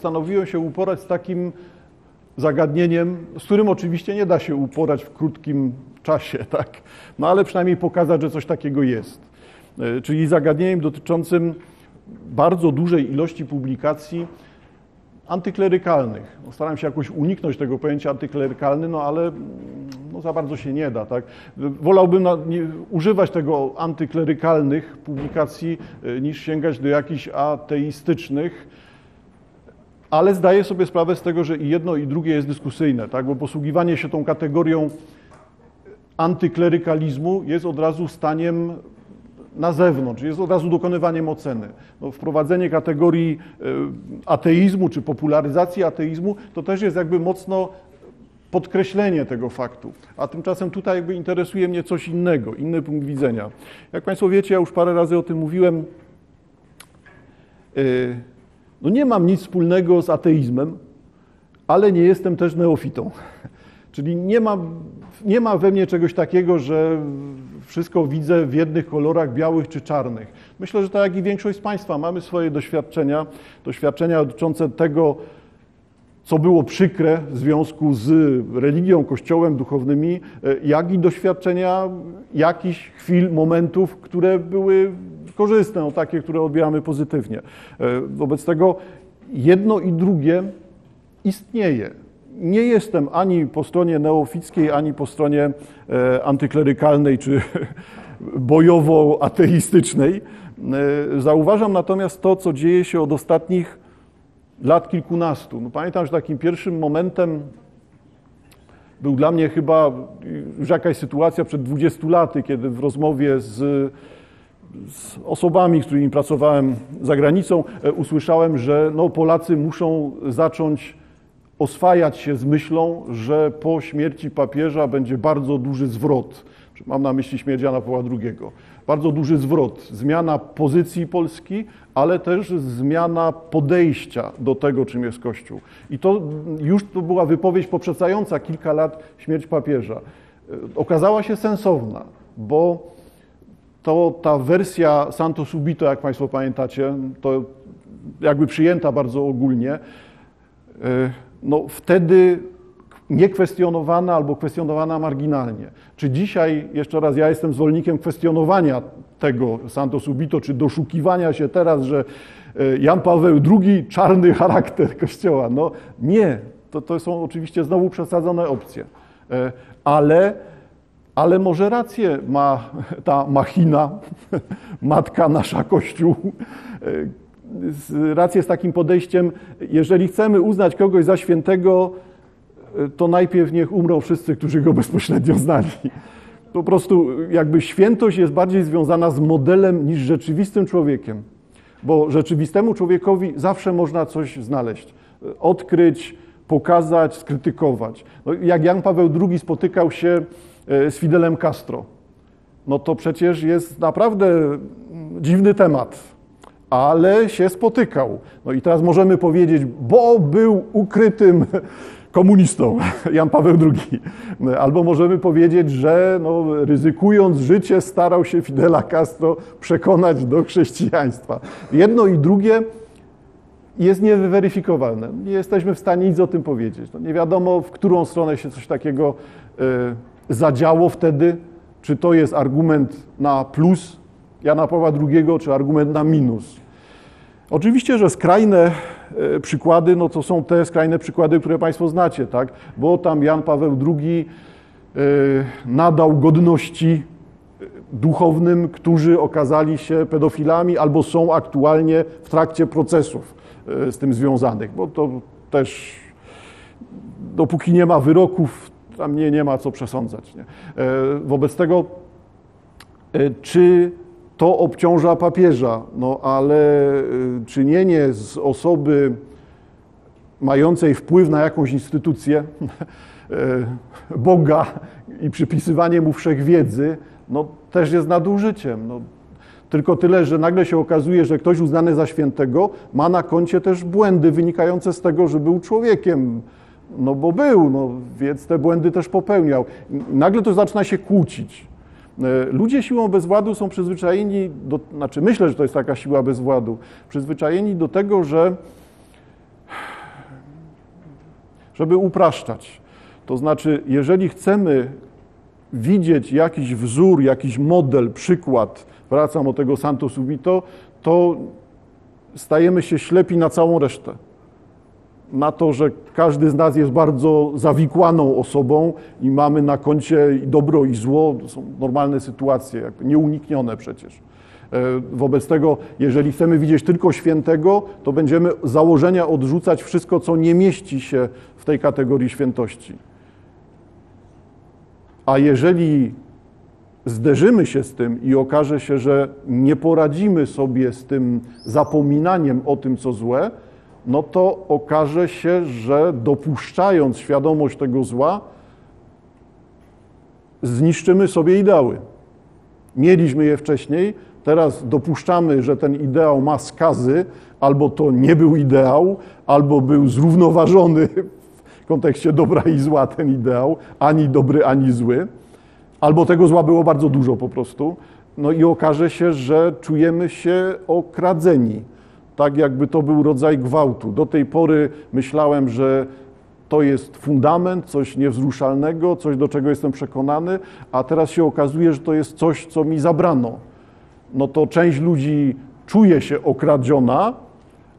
Postanowiłem się uporać z takim zagadnieniem, z którym oczywiście nie da się uporać w krótkim czasie, tak? No ale przynajmniej pokazać, że coś takiego jest. E, Czyli zagadnieniem dotyczącym bardzo dużej ilości publikacji antyklerykalnych. No, staram się jakoś uniknąć tego pojęcia antyklerykalny, no ale mm, no, za bardzo się nie da. Tak? Wolałbym na, nie, używać tego antyklerykalnych publikacji e, niż sięgać do jakichś ateistycznych, ale zdaję sobie sprawę z tego, że i jedno i drugie jest dyskusyjne, tak? bo posługiwanie się tą kategorią antyklerykalizmu jest od razu staniem na zewnątrz, jest od razu dokonywaniem oceny. No, wprowadzenie kategorii e, ateizmu czy popularyzacji ateizmu to też jest jakby mocno podkreślenie tego faktu. A tymczasem tutaj jakby interesuje mnie coś innego, inny punkt widzenia. Jak Państwo wiecie, ja już parę razy o tym mówiłem, e, no nie mam nic wspólnego z ateizmem, ale nie jestem też neofitą. Czyli nie ma, nie ma we mnie czegoś takiego, że wszystko widzę w jednych kolorach, białych czy czarnych. Myślę, że tak jak i większość z Państwa, mamy swoje doświadczenia, doświadczenia dotyczące tego, co było przykre w związku z religią, kościołem, duchownymi, jak i doświadczenia jakichś chwil, momentów, które były korzystne, no takie, które odbieramy pozytywnie. Wobec tego jedno i drugie istnieje nie jestem ani po stronie neofickiej, ani po stronie e, antyklerykalnej czy bojowo-ateistycznej. E, zauważam natomiast to, co dzieje się od ostatnich lat kilkunastu. No pamiętam, że takim pierwszym momentem był dla mnie chyba już jakaś sytuacja przed 20 laty, kiedy w rozmowie z, z osobami, z którymi pracowałem za granicą, e, usłyszałem, że no, Polacy muszą zacząć oswajać się z myślą, że po śmierci papieża będzie bardzo duży zwrot. Mam na myśli śmierć Jana Pawła II. Bardzo duży zwrot, zmiana pozycji Polski, ale też zmiana podejścia do tego, czym jest Kościół. I to już to była wypowiedź poprzedzająca kilka lat śmierć papieża. Okazała się sensowna, bo to ta wersja Santo Subito, jak Państwo pamiętacie, to jakby przyjęta bardzo ogólnie, no wtedy niekwestionowana albo kwestionowana marginalnie. Czy dzisiaj, jeszcze raz, ja jestem zwolennikiem kwestionowania tego Santo Subito, czy doszukiwania się teraz, że Jan Paweł II czarny charakter Kościoła? No nie, to, to są oczywiście znowu przesadzone opcje. Ale, ale może rację ma ta machina, matka nasza Kościół, rację z takim podejściem, jeżeli chcemy uznać kogoś za świętego, to najpierw niech umrą wszyscy, którzy go bezpośrednio znali. Po prostu jakby świętość jest bardziej związana z modelem niż rzeczywistym człowiekiem, bo rzeczywistemu człowiekowi zawsze można coś znaleźć, odkryć, pokazać, skrytykować. No, jak Jan Paweł II spotykał się z Fidelem Castro, no to przecież jest naprawdę dziwny temat ale się spotykał. No i teraz możemy powiedzieć, bo był ukrytym komunistą, Jan Paweł II. Albo możemy powiedzieć, że no, ryzykując życie starał się Fidela Castro przekonać do chrześcijaństwa. Jedno i drugie jest niewyweryfikowalne. Nie jesteśmy w stanie nic o tym powiedzieć. No, nie wiadomo, w którą stronę się coś takiego y, zadziało wtedy. Czy to jest argument na plus Jana Pawła II, czy argument na minus. Oczywiście, że skrajne przykłady, no to są te skrajne przykłady, które Państwo znacie, tak? Bo tam Jan Paweł II nadał godności duchownym, którzy okazali się pedofilami albo są aktualnie w trakcie procesów z tym związanych, bo to też dopóki nie ma wyroków, tam nie, nie ma co przesądzać. Nie? Wobec tego, czy to obciąża papieża, no ale czynienie z osoby mającej wpływ na jakąś instytucję Boga i przypisywanie mu wszechwiedzy, no też jest nadużyciem. No, tylko tyle, że nagle się okazuje, że ktoś uznany za świętego ma na koncie też błędy wynikające z tego, że był człowiekiem. No bo był, no, więc te błędy też popełniał. Nagle to zaczyna się kłócić. Ludzie siłą bezwładu są przyzwyczajeni, do, znaczy myślę, że to jest taka siła bezwładu, przyzwyczajeni do tego, że żeby upraszczać. To znaczy, jeżeli chcemy widzieć jakiś wzór, jakiś model, przykład, wracam do tego Santo Subito, to stajemy się ślepi na całą resztę. Na to, że każdy z nas jest bardzo zawikłaną osobą i mamy na koncie dobro i zło, to są normalne sytuacje, nieuniknione przecież. E, wobec tego, jeżeli chcemy widzieć tylko świętego, to będziemy z założenia odrzucać wszystko, co nie mieści się w tej kategorii świętości. A jeżeli zderzymy się z tym i okaże się, że nie poradzimy sobie z tym zapominaniem o tym, co złe, no to okaże się, że dopuszczając świadomość tego zła, zniszczymy sobie ideały. Mieliśmy je wcześniej, teraz dopuszczamy, że ten ideał ma skazy, albo to nie był ideał, albo był zrównoważony w kontekście dobra i zła ten ideał, ani dobry, ani zły, albo tego zła było bardzo dużo po prostu. No i okaże się, że czujemy się okradzeni, tak jakby to był rodzaj gwałtu. Do tej pory myślałem, że to jest fundament, coś niewzruszalnego, coś do czego jestem przekonany, a teraz się okazuje, że to jest coś, co mi zabrano. No to część ludzi czuje się okradziona,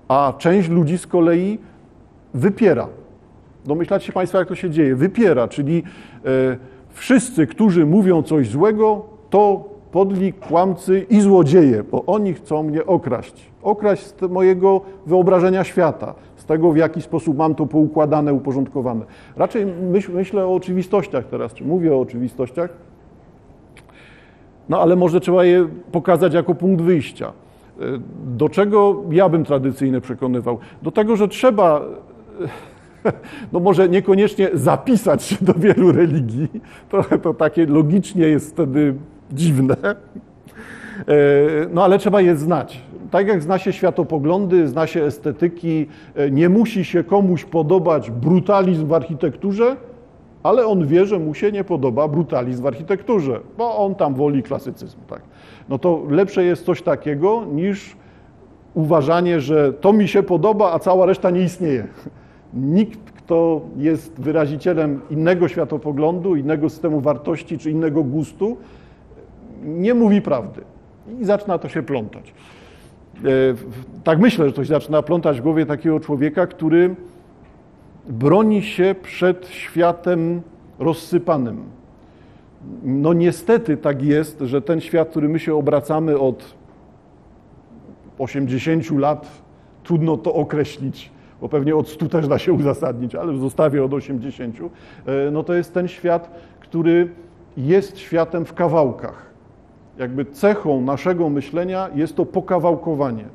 a część ludzi z kolei wypiera. Domyślacie Państwo, jak to się dzieje? Wypiera, czyli e, wszyscy, którzy mówią coś złego, to podli, kłamcy i złodzieje, bo oni chcą mnie okraść. Okraść z mojego wyobrażenia świata, z tego, w jaki sposób mam to poukładane, uporządkowane. Raczej myśl, myślę o oczywistościach teraz, czy mówię o oczywistościach, no ale może trzeba je pokazać jako punkt wyjścia. Do czego ja bym tradycyjnie przekonywał? Do tego, że trzeba no może niekoniecznie zapisać się do wielu religii, trochę to takie logicznie jest wtedy dziwne, e, no ale trzeba je znać. Tak jak zna się światopoglądy, zna się estetyki, e, nie musi się komuś podobać brutalizm w architekturze, ale on wie, że mu się nie podoba brutalizm w architekturze, bo on tam woli klasycyzm. Tak. No to lepsze jest coś takiego niż uważanie, że to mi się podoba, a cała reszta nie istnieje. Nikt, kto jest wyrazicielem innego światopoglądu, innego systemu wartości czy innego gustu, nie mówi prawdy. I zaczyna to się plątać. E, tak myślę, że to się zaczyna plątać w głowie takiego człowieka, który broni się przed światem rozsypanym. No niestety tak jest, że ten świat, który my się obracamy od 80 lat, trudno to określić, bo pewnie od 100 też da się uzasadnić, ale zostawię od 80, e, no to jest ten świat, który jest światem w kawałkach. Jakby cechą naszego myślenia jest to pokawałkowanie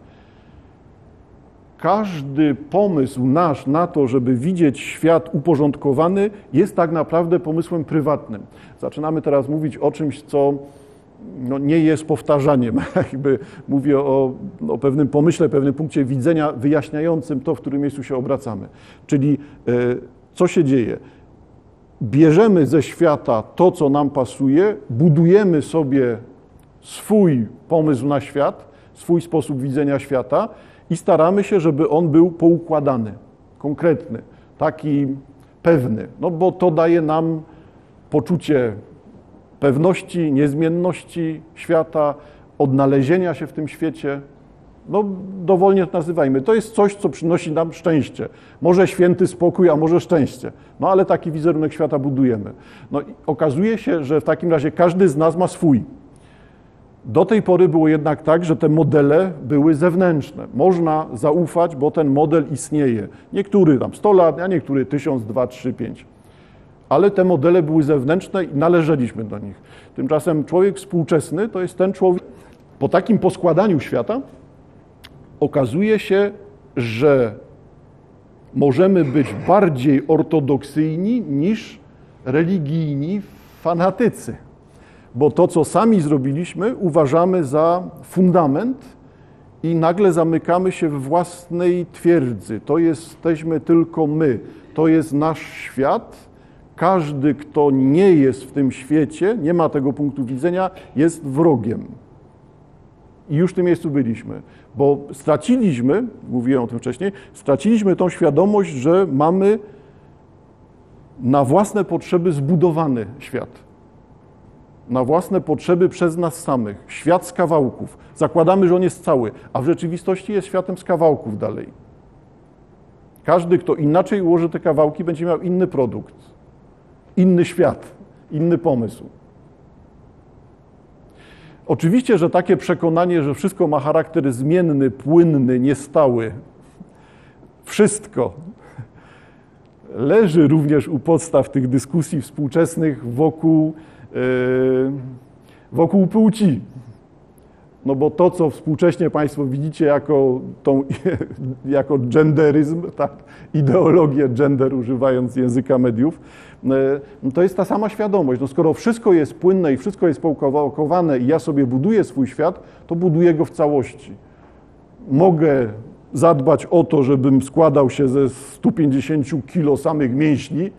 każdy pomysł nasz na to, żeby widzieć świat uporządkowany, jest tak naprawdę pomysłem prywatnym. Zaczynamy teraz mówić o czymś, co no, nie jest powtarzaniem. Jakby mówię o, o pewnym pomyśle, pewnym punkcie widzenia wyjaśniającym to, w którym miejscu się obracamy. Czyli e, co się dzieje? Bierzemy ze świata to, co nam pasuje, budujemy sobie swój pomysł na świat, swój sposób widzenia świata i staramy się, żeby on był poukładany, konkretny, taki pewny, no bo to daje nam poczucie pewności, niezmienności świata, odnalezienia się w tym świecie. No, dowolnie to nazywajmy. To jest coś, co przynosi nam szczęście. Może święty spokój, a może szczęście. No, ale taki wizerunek świata budujemy. No, okazuje się, że w takim razie każdy z nas ma swój. Do tej pory było jednak tak, że te modele były zewnętrzne. Można zaufać, bo ten model istnieje. Niektóry tam 100 lat, a niektóry 1000, 2, 3, 5. Ale te modele były zewnętrzne i należeliśmy do nich. Tymczasem człowiek współczesny to jest ten człowiek. Po takim poskładaniu świata okazuje się, że możemy być bardziej ortodoksyjni niż religijni fanatycy bo to, co sami zrobiliśmy, uważamy za fundament i nagle zamykamy się w własnej twierdzy. To jesteśmy tylko my, to jest nasz świat. Każdy, kto nie jest w tym świecie, nie ma tego punktu widzenia, jest wrogiem. I już w tym miejscu byliśmy, bo straciliśmy, mówiłem o tym wcześniej, straciliśmy tą świadomość, że mamy na własne potrzeby zbudowany świat. Na własne potrzeby przez nas samych. Świat z kawałków. Zakładamy, że on jest cały, a w rzeczywistości jest światem z kawałków dalej. Każdy, kto inaczej ułoży te kawałki, będzie miał inny produkt, inny świat, inny pomysł. Oczywiście, że takie przekonanie, że wszystko ma charakter zmienny, płynny, niestały, wszystko leży również u podstaw tych dyskusji współczesnych wokół, wokół płci. No bo to, co współcześnie Państwo widzicie jako, tą, jako genderyzm, tak, ideologię gender, używając języka mediów, no to jest ta sama świadomość. No skoro wszystko jest płynne i wszystko jest poukawałkowane i ja sobie buduję swój świat, to buduję go w całości. Mogę zadbać o to, żebym składał się ze 150 kilo samych mięśni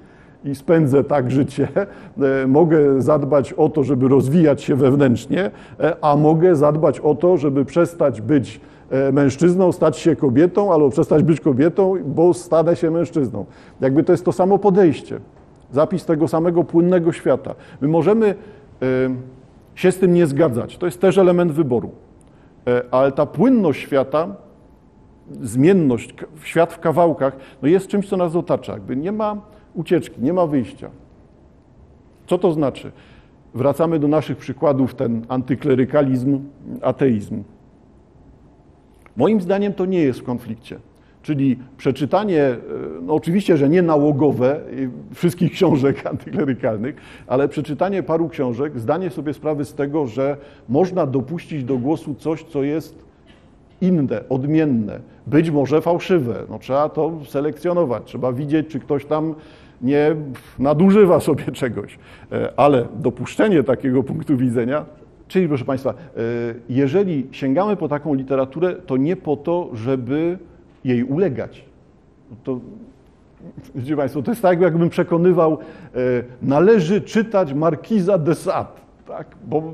i spędzę tak życie. E, mogę zadbać o to, żeby rozwijać się wewnętrznie, e, a mogę zadbać o to, żeby przestać być e, mężczyzną, stać się kobietą, albo przestać być kobietą, bo stanę się mężczyzną. Jakby to jest to samo podejście. Zapis tego samego płynnego świata. My możemy się z tym nie zgadzać. To jest też element wyboru. Ale ta płynność świata zmienność, świat w kawałkach, no jest czymś, co nas otacza. Jakby nie ma ucieczki, nie ma wyjścia. Co to znaczy? Wracamy do naszych przykładów, ten antyklerykalizm, ateizm. Moim zdaniem to nie jest w konflikcie. Czyli przeczytanie, e, no oczywiście, że nie nałogowe wszystkich książek antyklerykalnych, ale przeczytanie paru książek, zdanie sobie sprawy z tego, że można dopuścić do głosu coś, co jest inne, odmienne, być może fałszywe. No, trzeba to selekcjonować, trzeba widzieć, czy ktoś tam nie nadużywa sobie czegoś. E, ale dopuszczenie takiego punktu widzenia, czyli proszę Państwa, e, jeżeli sięgamy po taką literaturę, to nie po to, żeby jej ulegać. To, widzicie Państwo, to jest tak, jakbym przekonywał, e, należy czytać Markiza de Sade, tak? bo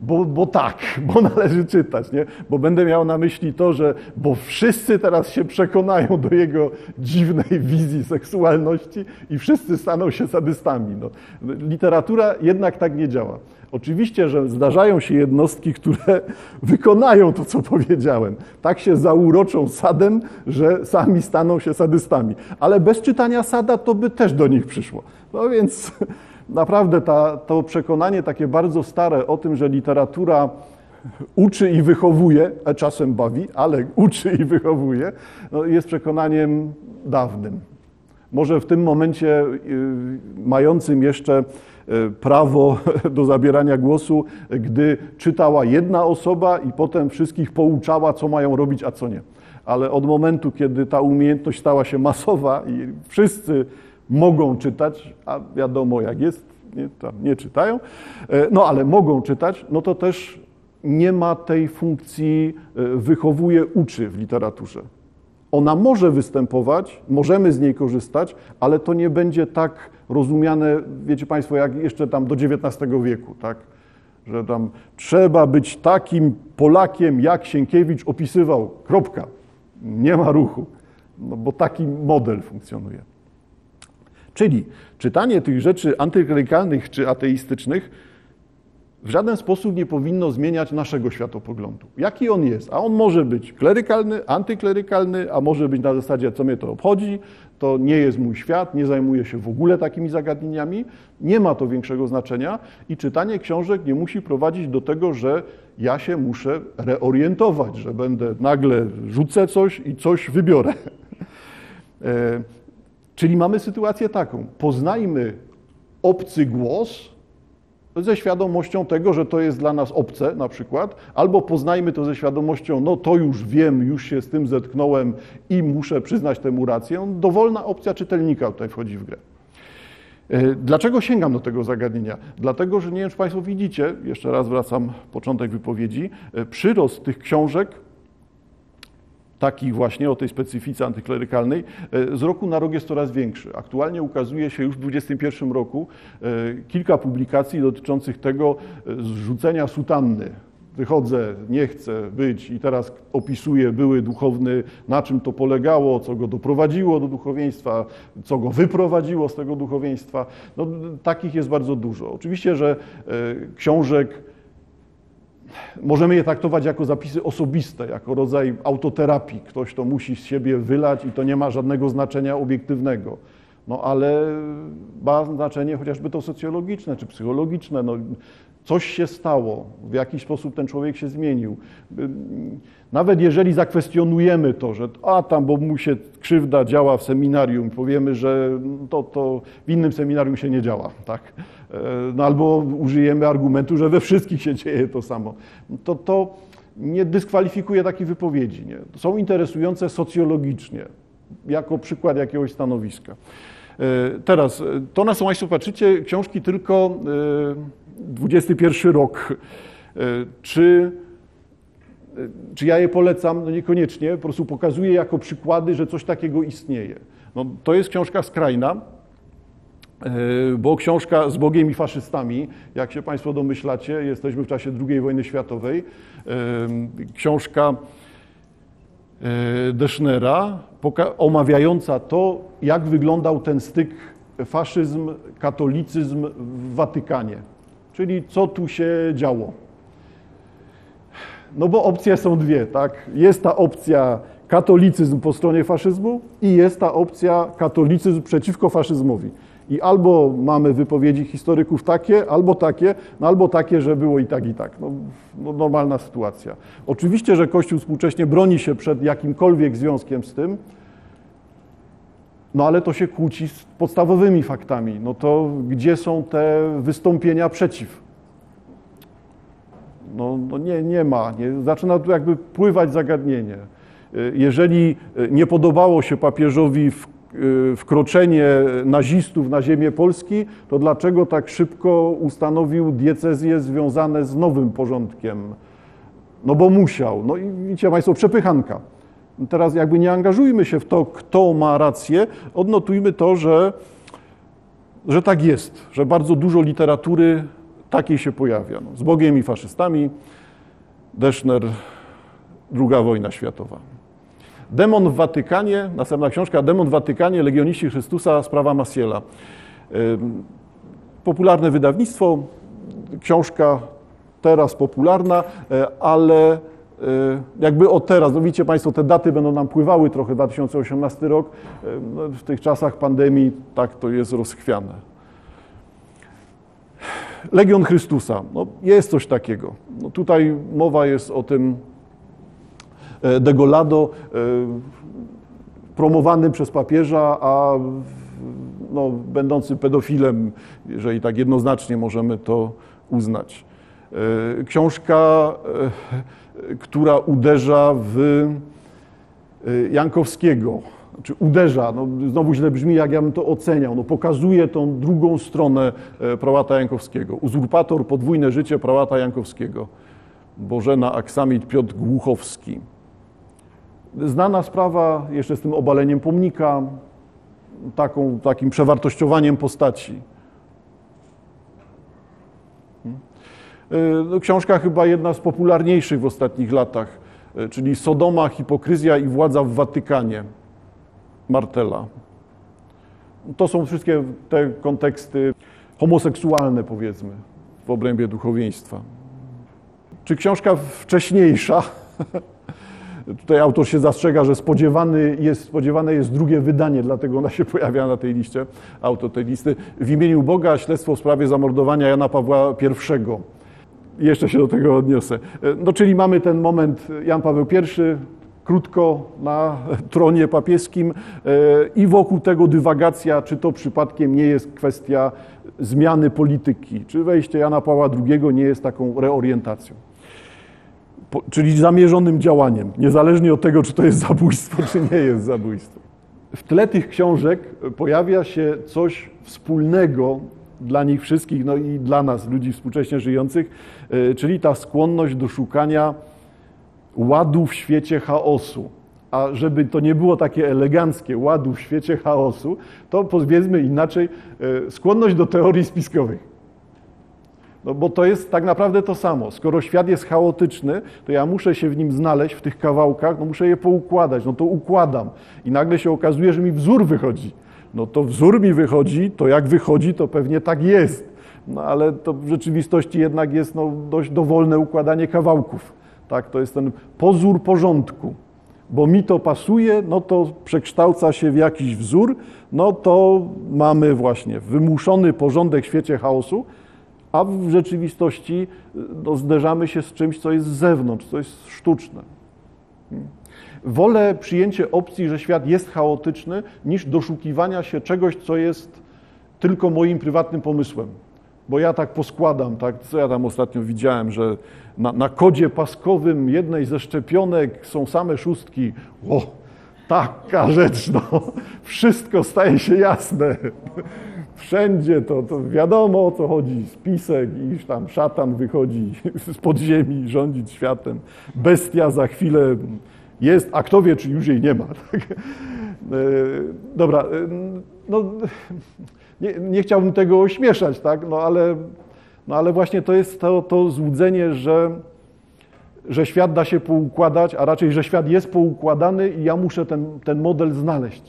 bo, bo tak, bo należy czytać, nie? Bo będę miał na myśli to, że bo wszyscy teraz się przekonają do jego dziwnej wizji seksualności i wszyscy staną się sadystami. No, literatura jednak tak nie działa. Oczywiście, że zdarzają się jednostki, które wykonają to, co powiedziałem. Tak się zauroczą sadem, że sami staną się sadystami. Ale bez czytania sada to by też do nich przyszło. No więc naprawdę ta, to przekonanie takie bardzo stare o tym, że literatura uczy i wychowuje, a czasem bawi, ale uczy i wychowuje, no jest przekonaniem dawnym. Może w tym momencie y, mającym jeszcze y, prawo do zabierania głosu, gdy czytała jedna osoba i potem wszystkich pouczała, co mają robić, a co nie. Ale od momentu, kiedy ta umiejętność stała się masowa i wszyscy mogą czytać, a wiadomo jak jest, nie, nie czytają, e, no ale mogą czytać, no to też nie ma tej funkcji e, wychowuje, uczy w literaturze. Ona może występować, możemy z niej korzystać, ale to nie będzie tak rozumiane, wiecie Państwo, jak jeszcze tam do XIX wieku, tak? Że tam trzeba być takim Polakiem, jak Sienkiewicz opisywał, kropka. Nie ma ruchu, no bo taki model funkcjonuje. Czyli czytanie tych rzeczy antyklerykalnych czy ateistycznych w żaden sposób nie powinno zmieniać naszego światopoglądu. Jaki on jest? A on może być klerykalny, antyklerykalny, a może być na zasadzie, co mnie to obchodzi, to nie jest mój świat, nie zajmuję się w ogóle takimi zagadnieniami, nie ma to większego znaczenia i czytanie książek nie musi prowadzić do tego, że ja się muszę reorientować, że będę nagle rzucę coś i coś wybiorę. Czyli mamy sytuację taką: poznajmy obcy głos ze świadomością tego, że to jest dla nas obce na przykład, albo poznajmy to ze świadomością, no to już wiem, już się z tym zetknąłem i muszę przyznać temu rację. Dowolna opcja czytelnika tutaj wchodzi w grę. E, dlaczego sięgam do tego zagadnienia? Dlatego, że nie wiem, czy Państwo widzicie, jeszcze raz wracam początek wypowiedzi, e, przyrost tych książek takich właśnie o tej specyfice antyklerykalnej, e, z roku na rok jest coraz większy. Aktualnie ukazuje się już w 2021 roku e, kilka publikacji dotyczących tego e, zrzucenia sutanny wychodzę, nie chcę być i teraz opisuję były duchowny, na czym to polegało, co go doprowadziło do duchowieństwa, co go wyprowadziło z tego duchowieństwa. No, takich jest bardzo dużo. Oczywiście, że książek możemy je traktować jako zapisy osobiste, jako rodzaj autoterapii. Ktoś to musi z siebie wylać i to nie ma żadnego znaczenia obiektywnego. No ale ma znaczenie chociażby to socjologiczne czy psychologiczne. No, coś się stało, w jakiś sposób ten człowiek się zmienił. Nawet jeżeli zakwestionujemy to, że a tam, bo mu się krzywda działa w seminarium, powiemy, że to, to w innym seminarium się nie działa, tak? No albo użyjemy argumentu, że we wszystkich się dzieje to samo. To, to nie dyskwalifikuje takich wypowiedzi. Nie? Są interesujące socjologicznie, jako przykład jakiegoś stanowiska. Teraz, to na co Państwo patrzycie, książki tylko 21 rok. E, czy, e, czy ja je polecam? No niekoniecznie, po prostu pokazuję jako przykłady, że coś takiego istnieje. No, to jest książka skrajna, e, bo książka z Bogiem i faszystami, jak się Państwo domyślacie, jesteśmy w czasie II wojny światowej. Książka Deschnera omawiająca to, jak wyglądał ten styk faszyzm, katolicyzm w Watykanie. Czyli co tu się działo? No bo opcje są dwie, tak? Jest ta opcja katolicyzm po stronie faszyzmu i jest ta opcja katolicyzm przeciwko faszyzmowi. I albo mamy wypowiedzi historyków takie, albo takie, no albo takie, że było i tak, i tak. No, no normalna sytuacja. Oczywiście, że Kościół współcześnie broni się przed jakimkolwiek związkiem z tym, no ale to się kłóci z podstawowymi faktami. No to gdzie są te wystąpienia przeciw? No, no nie, nie ma. Nie. Zaczyna tu jakby pływać zagadnienie. Jeżeli nie podobało się papieżowi w, wkroczenie nazistów na ziemię Polski, to dlaczego tak szybko ustanowił diecezje związane z nowym porządkiem? No bo musiał. No i widzicie Państwo, przepychanka. Teraz jakby nie angażujmy się w to, kto ma rację, odnotujmy to, że, że tak jest, że bardzo dużo literatury takiej się pojawia. No, z Bogiem i faszystami, Deschner, II wojna światowa. Demon w Watykanie, następna książka, Demon w Watykanie, Legioniści Chrystusa, sprawa Masiela. Popularne wydawnictwo, książka teraz popularna, e, ale E, jakby od teraz, no widzicie Państwo, te daty będą nam pływały trochę, 2018 rok, no w tych czasach pandemii tak to jest rozchwiane. Legion Chrystusa, no jest coś takiego. No tutaj mowa jest o tym Degolado, promowany przez papieża, a no, będący pedofilem, jeżeli tak jednoznacznie możemy to uznać. Książka która uderza w Jankowskiego. Znaczy uderza, no znowu źle brzmi, jak ja bym to oceniał. No pokazuje tą drugą stronę e, prałata Jankowskiego. Uzurpator, podwójne życie prałata Jankowskiego. Bożena Aksamit Piotr Głuchowski. Znana sprawa jeszcze z tym obaleniem pomnika, taką, takim przewartościowaniem postaci. E, no, książka chyba jedna z popularniejszych w ostatnich latach, e, czyli Sodoma, hipokryzja i władza w Watykanie Martela. To są wszystkie te konteksty homoseksualne, powiedzmy, w obrębie duchowieństwa. Czy książka wcześniejsza? Tutaj autor się zastrzega, że spodziewany jest, spodziewane jest drugie wydanie, dlatego ona się pojawia na tej liście, autor tej listy. W imieniu Boga śledztwo w sprawie zamordowania Jana Pawła I jeszcze się do tego odniosę. No, czyli mamy ten moment Jan Paweł I, krótko na tronie papieskim e, i wokół tego dywagacja, czy to przypadkiem nie jest kwestia zmiany polityki, czy wejście Jana Pawła II nie jest taką reorientacją. Czyli zamierzonym działaniem, niezależnie od tego, czy to jest zabójstwo, czy nie jest zabójstwo. W tle tych książek pojawia się coś wspólnego dla nich wszystkich, no i dla nas, ludzi współcześnie żyjących, e, czyli ta skłonność do szukania ładu w świecie chaosu. A żeby to nie było takie eleganckie ładu w świecie chaosu, to powiedzmy inaczej, e, skłonność do teorii spiskowych. No bo to jest tak naprawdę to samo. Skoro świat jest chaotyczny, to ja muszę się w nim znaleźć, w tych kawałkach, no muszę je poukładać, no to układam. I nagle się okazuje, że mi wzór wychodzi. No to wzór mi wychodzi, to jak wychodzi, to pewnie tak jest. No ale to w rzeczywistości jednak jest no, dość dowolne układanie kawałków. Tak, to jest ten pozór porządku. Bo mi to pasuje, no to przekształca się w jakiś wzór, no to mamy właśnie wymuszony porządek w świecie chaosu, a w rzeczywistości no, zderzamy się z czymś, co jest z zewnątrz, co jest sztuczne. Wolę przyjęcie opcji, że świat jest chaotyczny, niż doszukiwania się czegoś, co jest tylko moim prywatnym pomysłem. Bo ja tak poskładam, tak, co ja tam ostatnio widziałem, że na, na kodzie paskowym jednej ze szczepionek są same szóstki. O, taka rzecz, no, wszystko staje się jasne. Wszędzie to, to wiadomo o co chodzi, spisek, iż tam szatan wychodzi z podziemi rządzić światem. Bestia za chwilę jest, a kto wie, czy już jej nie ma. Tak? Dobra, no, nie, nie, chciałbym tego ośmieszać, tak? no, ale, no ale właśnie to jest to, to złudzenie, że, że świat da się poukładać, a raczej, że świat jest poukładany i ja muszę ten, ten model znaleźć.